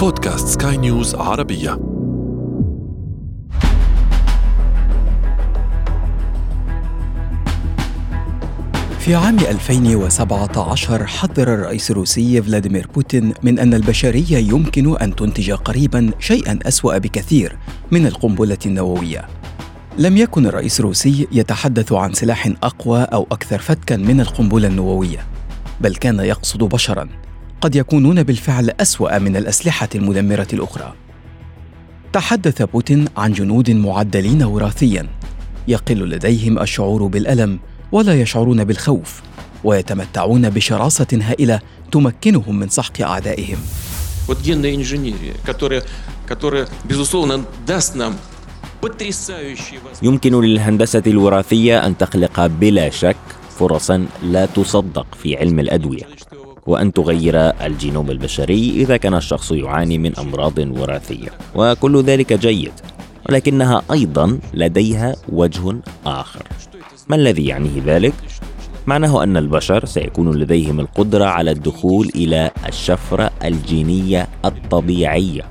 بودكاست سكاي نيوز عربية. في عام 2017 حذر الرئيس الروسي فلاديمير بوتين من أن البشرية يمكن أن تنتج قريبا شيئا أسوأ بكثير من القنبلة النووية. لم يكن الرئيس الروسي يتحدث عن سلاح أقوى أو أكثر فتكا من القنبلة النووية بل كان يقصد بشرا. قد يكونون بالفعل أسوأ من الأسلحة المدمرة الأخرى. تحدث بوتين عن جنود معدلين وراثيا يقل لديهم الشعور بالألم ولا يشعرون بالخوف ويتمتعون بشراسة هائلة تمكنهم من سحق أعدائهم. يمكن للهندسة الوراثية أن تخلق بلا شك فرصا لا تصدق في علم الأدوية وأن تغير الجينوم البشري إذا كان الشخص يعاني من أمراض وراثية وكل ذلك جيد ولكنها أيضا لديها وجه آخر ما الذي يعنيه ذلك؟ معناه أن البشر سيكون لديهم القدرة على الدخول إلى الشفرة الجينية الطبيعية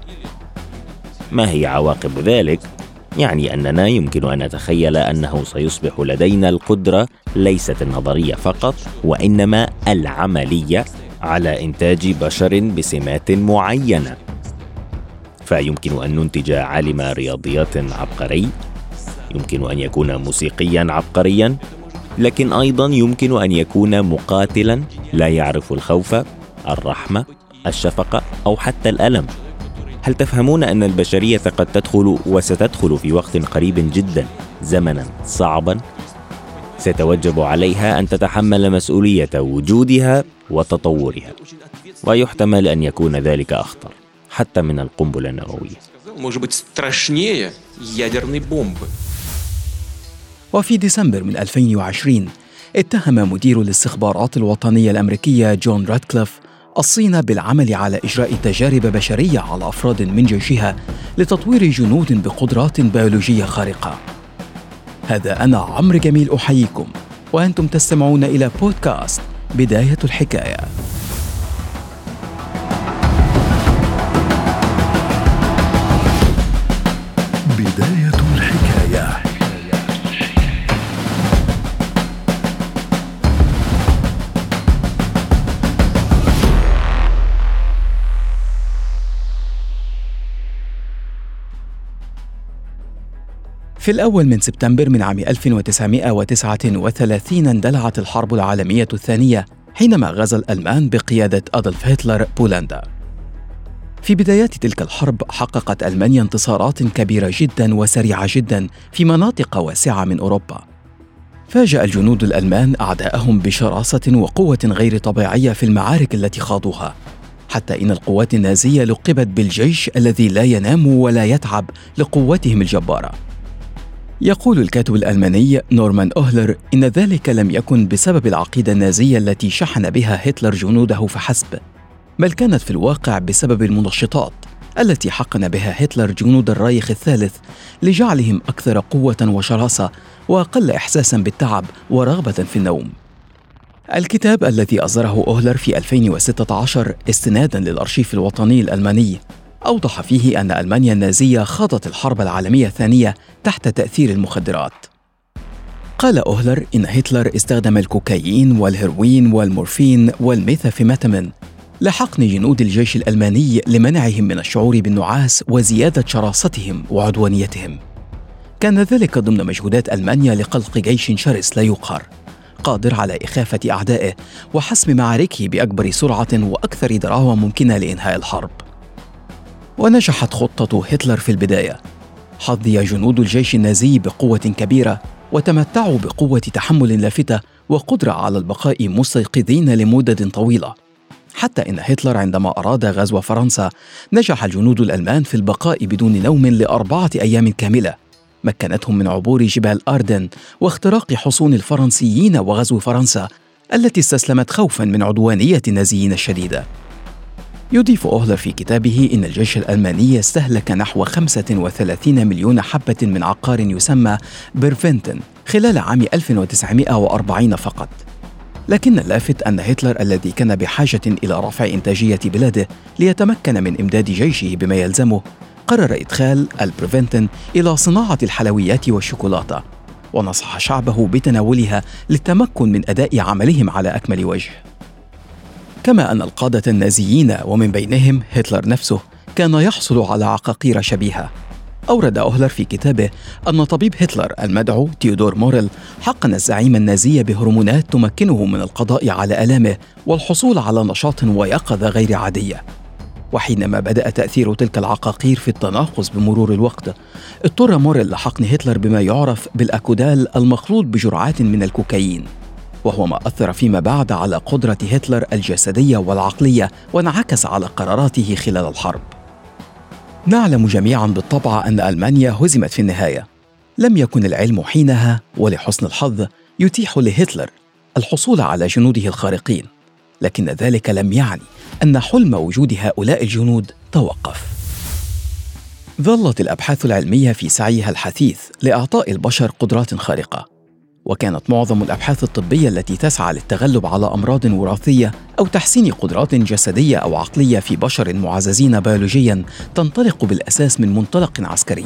ما هي عواقب ذلك؟ يعني أننا يمكن أن نتخيل أنه سيصبح لدينا القدرة ليست النظرية فقط وإنما العملية على إنتاج بشر بسمات معينة. فيمكن أن ننتج عالم رياضيات عبقري. يمكن أن يكون موسيقيا عبقريا لكن أيضا يمكن أن يكون مقاتلا لا يعرف الخوف الرحمة الشفقة أو حتى الألم. هل تفهمون أن البشرية قد تدخل وستدخل في وقت قريب جدا زمنا صعبا؟ سيتوجب عليها أن تتحمل مسؤولية وجودها وتطورها ويحتمل أن يكون ذلك أخطر حتى من القنبلة النووية وفي ديسمبر من 2020 اتهم مدير الاستخبارات الوطنية الأمريكية جون راتكليف الصين بالعمل على إجراء تجارب بشرية على أفراد من جيشها لتطوير جنود بقدرات بيولوجية خارقة. هذا أنا عمرو جميل أحييكم وأنتم تستمعون إلى بودكاست بداية الحكاية. في الأول من سبتمبر من عام 1939 اندلعت الحرب العالمية الثانية حينما غزا الألمان بقيادة أدولف هتلر بولندا. في بدايات تلك الحرب حققت ألمانيا انتصارات كبيرة جدا وسريعة جدا في مناطق واسعة من أوروبا. فاجأ الجنود الألمان أعداءهم بشراسة وقوة غير طبيعية في المعارك التي خاضوها، حتى إن القوات النازية لقبت بالجيش الذي لا ينام ولا يتعب لقوتهم الجبارة. يقول الكاتب الألماني نورمان أوهلر إن ذلك لم يكن بسبب العقيدة النازية التي شحن بها هتلر جنوده فحسب بل كانت في الواقع بسبب المنشطات التي حقن بها هتلر جنود الرايخ الثالث لجعلهم أكثر قوة وشراسة وأقل إحساسا بالتعب ورغبة في النوم. الكتاب الذي أصدره أوهلر في 2016 استنادا للأرشيف الوطني الألماني أوضح فيه أن ألمانيا النازية خاضت الحرب العالمية الثانية تحت تأثير المخدرات. قال أوهلر إن هتلر استخدم الكوكايين والهيروين والمورفين والميثافيماتامين لحقن جنود الجيش الألماني لمنعهم من الشعور بالنعاس وزيادة شراستهم وعدوانيتهم. كان ذلك ضمن مجهودات ألمانيا لخلق جيش شرس لا يقهر، قادر على إخافة أعدائه وحسم معاركه بأكبر سرعة وأكثر ضراوة ممكنة لإنهاء الحرب. ونجحت خطة هتلر في البداية. حظي جنود الجيش النازي بقوة كبيرة وتمتعوا بقوة تحمل لافتة وقدرة على البقاء مستيقظين لمدد طويلة. حتى إن هتلر عندما أراد غزو فرنسا نجح الجنود الألمان في البقاء بدون نوم لأربعة أيام كاملة. مكنتهم من عبور جبال أردن واختراق حصون الفرنسيين وغزو فرنسا التي استسلمت خوفا من عدوانية النازيين الشديدة. يضيف أوهلر في كتابه إن الجيش الألماني استهلك نحو 35 مليون حبة من عقار يسمى بيرفيتين خلال عام 1940 فقط. لكن اللافت أن هتلر الذي كان بحاجة إلى رفع إنتاجية بلاده ليتمكن من إمداد جيشه بما يلزمه قرر إدخال البيرفيتين إلى صناعة الحلويات والشوكولاتة ونصح شعبه بتناولها للتمكن من أداء عملهم على أكمل وجه. كما أن القادة النازيين ومن بينهم هتلر نفسه كان يحصل على عقاقير شبيهة. أورد أوهلر في كتابه أن طبيب هتلر المدعو تيودور موريل حقن الزعيم النازي بهرمونات تمكنه من القضاء على آلامه والحصول على نشاط ويقظة غير عادية. وحينما بدأ تأثير تلك العقاقير في التناقص بمرور الوقت اضطر موريل لحقن هتلر بما يعرف بالأكودال المخلوط بجرعات من الكوكايين. وهو ما أثر فيما بعد على قدرة هتلر الجسدية والعقلية وانعكس على قراراته خلال الحرب. نعلم جميعا بالطبع أن ألمانيا هزمت في النهاية. لم يكن العلم حينها ولحسن الحظ يتيح لهتلر الحصول على جنوده الخارقين. لكن ذلك لم يعني أن حلم وجود هؤلاء الجنود توقف. ظلت الأبحاث العلمية في سعيها الحثيث لإعطاء البشر قدرات خارقة. وكانت معظم الأبحاث الطبية التي تسعى للتغلب على أمراض وراثية أو تحسين قدرات جسدية أو عقلية في بشر معززين بيولوجيا تنطلق بالأساس من منطلق عسكري.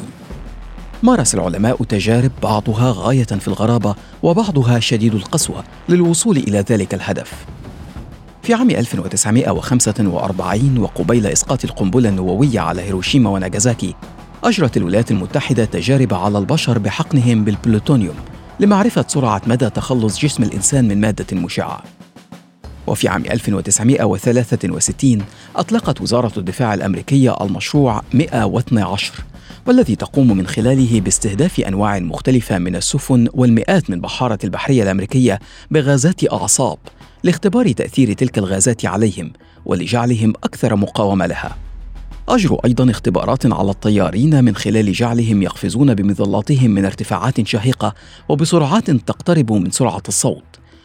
مارس العلماء تجارب بعضها غاية في الغرابة وبعضها شديد القسوة للوصول إلى ذلك الهدف. في عام 1945 وقبيل إسقاط القنبلة النووية على هيروشيما وناغازاكي أجرت الولايات المتحدة تجارب على البشر بحقنهم بالبلوتونيوم لمعرفة سرعة مدى تخلص جسم الإنسان من مادة مشعة. وفي عام 1963 أطلقت وزارة الدفاع الأمريكية المشروع 112 والذي تقوم من خلاله باستهداف أنواع مختلفة من السفن والمئات من بحارة البحرية الأمريكية بغازات أعصاب لاختبار تأثير تلك الغازات عليهم ولجعلهم أكثر مقاومة لها. أجروا أيضا اختبارات على الطيارين من خلال جعلهم يقفزون بمظلاتهم من ارتفاعات شاهقة وبسرعات تقترب من سرعة الصوت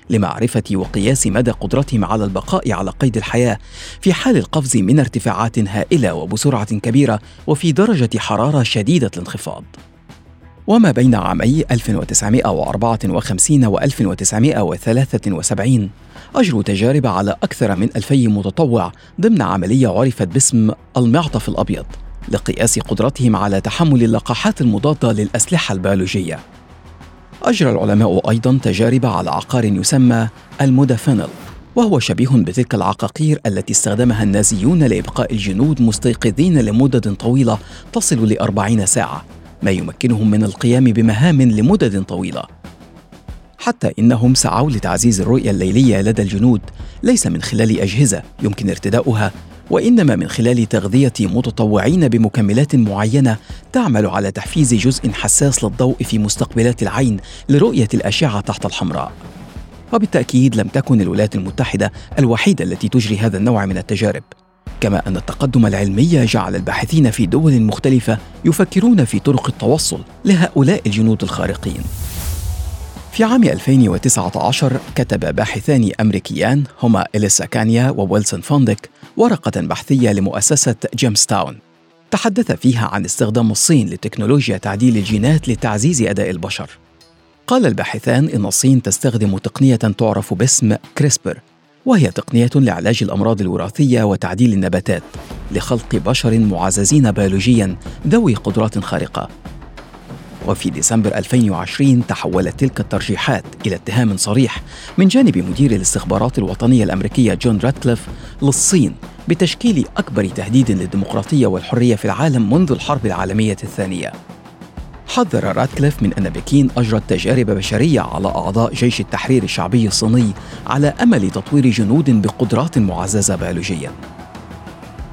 لمعرفة وقياس مدى قدرتهم على البقاء على قيد الحياة في حال القفز من ارتفاعات هائلة وبسرعة كبيرة وفي درجة حرارة شديدة الانخفاض. وما بين عامي 1954 و 1973 أجروا تجارب على أكثر من ألفي متطوع ضمن عملية عرفت باسم المعطف الأبيض لقياس قدرتهم على تحمل اللقاحات المضادة للأسلحة البيولوجية. أجرى العلماء أيضا تجارب على عقار يسمى المودافينل وهو شبيه بتلك العقاقير التي استخدمها النازيون لإبقاء الجنود مستيقظين لمدد طويلة تصل لأربعين ساعة. ما يمكنهم من القيام بمهام لمدد طويلة. حتى إنهم سعوا لتعزيز الرؤية الليلية لدى الجنود ليس من خلال أجهزة يمكن ارتداؤها وإنما من خلال تغذية متطوعين بمكملات معينة تعمل على تحفيز جزء حساس للضوء في مستقبلات العين لرؤية الأشعة تحت الحمراء. وبالتأكيد لم تكن الولايات المتحدة الوحيدة التي تجري هذا النوع من التجارب. كما أن التقدم العلمي جعل الباحثين في دول مختلفة يفكرون في طرق التوصل لهؤلاء الجنود الخارقين. في عام 2019 كتب باحثان أمريكيان هما إلسا كانيا وويلسون فورنديك ورقة بحثية لمؤسسة جيمستاون تحدث فيها عن استخدام الصين لتكنولوجيا تعديل الجينات لتعزيز أداء البشر. قال الباحثان إن الصين تستخدم تقنية تعرف باسم كريسبر وهي تقنية لعلاج الأمراض الوراثية وتعديل النباتات لخلق بشر معززين بيولوجيا ذوي قدرات خارقة. وفي ديسمبر 2020 تحولت تلك الترجيحات إلى اتهام صريح من جانب مدير الاستخبارات الوطنية الأمريكية جون راتكليف للصين بتشكيل أكبر تهديد للديمقراطية والحرية في العالم منذ الحرب العالمية الثانية. حذر راتكليف من أن بكين أجرت تجارب بشرية على أعضاء جيش التحرير الشعبي الصيني على أمل تطوير جنود بقدرات معززة بيولوجيا.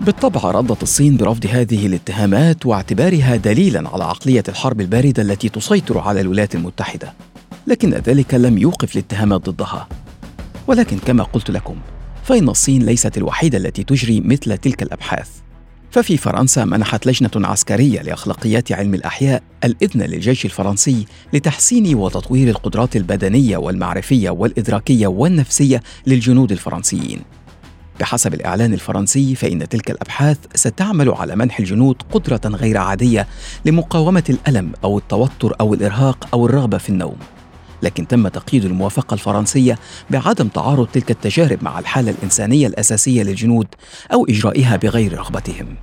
بالطبع ردت الصين برفض هذه الاتهامات واعتبارها دليلا على عقلية الحرب الباردة التي تسيطر على الولايات المتحدة لكن ذلك لم يوقف الاتهامات ضدها. ولكن كما قلت لكم فإن الصين ليست الوحيدة التي تجري مثل تلك الأبحاث. ففي فرنسا منحت لجنة عسكرية لأخلاقيات علم الأحياء الإذن للجيش الفرنسي لتحسين وتطوير القدرات البدنية والمعرفية والإدراكية والنفسية للجنود الفرنسيين. بحسب الإعلان الفرنسي فإن تلك الأبحاث ستعمل على منح الجنود قدرة غير عادية لمقاومة الألم أو التوتر أو الإرهاق أو الرغبة في النوم. لكن تم تقييد الموافقة الفرنسية بعدم تعارض تلك التجارب مع الحالة الإنسانية الأساسية للجنود أو إجرائها بغير رغبتهم.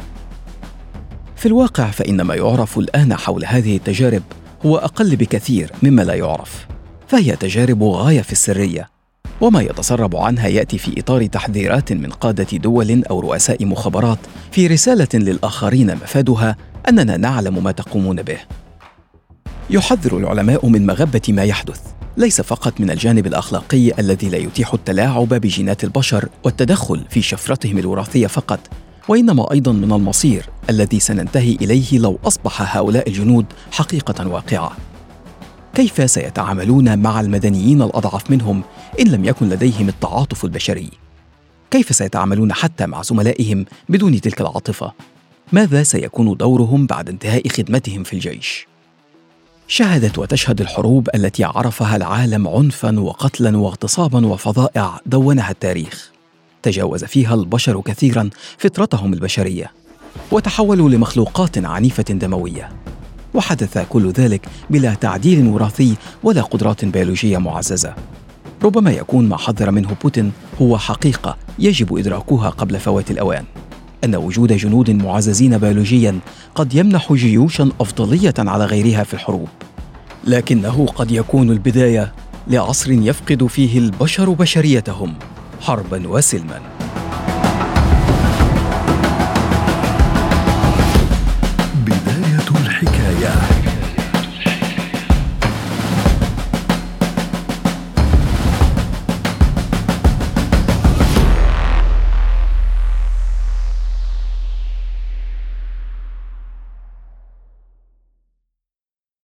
في الواقع فإن ما يعرف الآن حول هذه التجارب هو أقل بكثير مما لا يعرف، فهي تجارب غاية في السرية، وما يتسرب عنها يأتي في إطار تحذيرات من قادة دول أو رؤساء مخابرات في رسالة للآخرين مفادها أننا نعلم ما تقومون به. يحذر العلماء من مغبة ما يحدث. ليس فقط من الجانب الأخلاقي الذي لا يتيح التلاعب بجينات البشر والتدخل في شفرتهم الوراثية فقط وإنما أيضا من المصير الذي سننتهي إليه لو أصبح هؤلاء الجنود حقيقة واقعة. كيف سيتعاملون مع المدنيين الأضعف منهم إن لم يكن لديهم التعاطف البشري؟ كيف سيتعاملون حتى مع زملائهم بدون تلك العاطفة؟ ماذا سيكون دورهم بعد انتهاء خدمتهم في الجيش؟ شهدت وتشهد الحروب التي عرفها العالم عنفا وقتلا واغتصابا وفظائع دونها التاريخ. تجاوز فيها البشر كثيرا فطرتهم البشرية وتحولوا لمخلوقات عنيفة دموية. وحدث كل ذلك بلا تعديل وراثي ولا قدرات بيولوجية معززة. ربما يكون ما حذر منه بوتين هو حقيقة يجب إدراكها قبل فوات الأوان. أن وجود جنود معززين بيولوجيا قد يمنح جيوشا أفضلية على غيرها في الحروب. لكنه قد يكون البداية لعصر يفقد فيه البشر بشريتهم حربا وسلما. بداية الحكاية.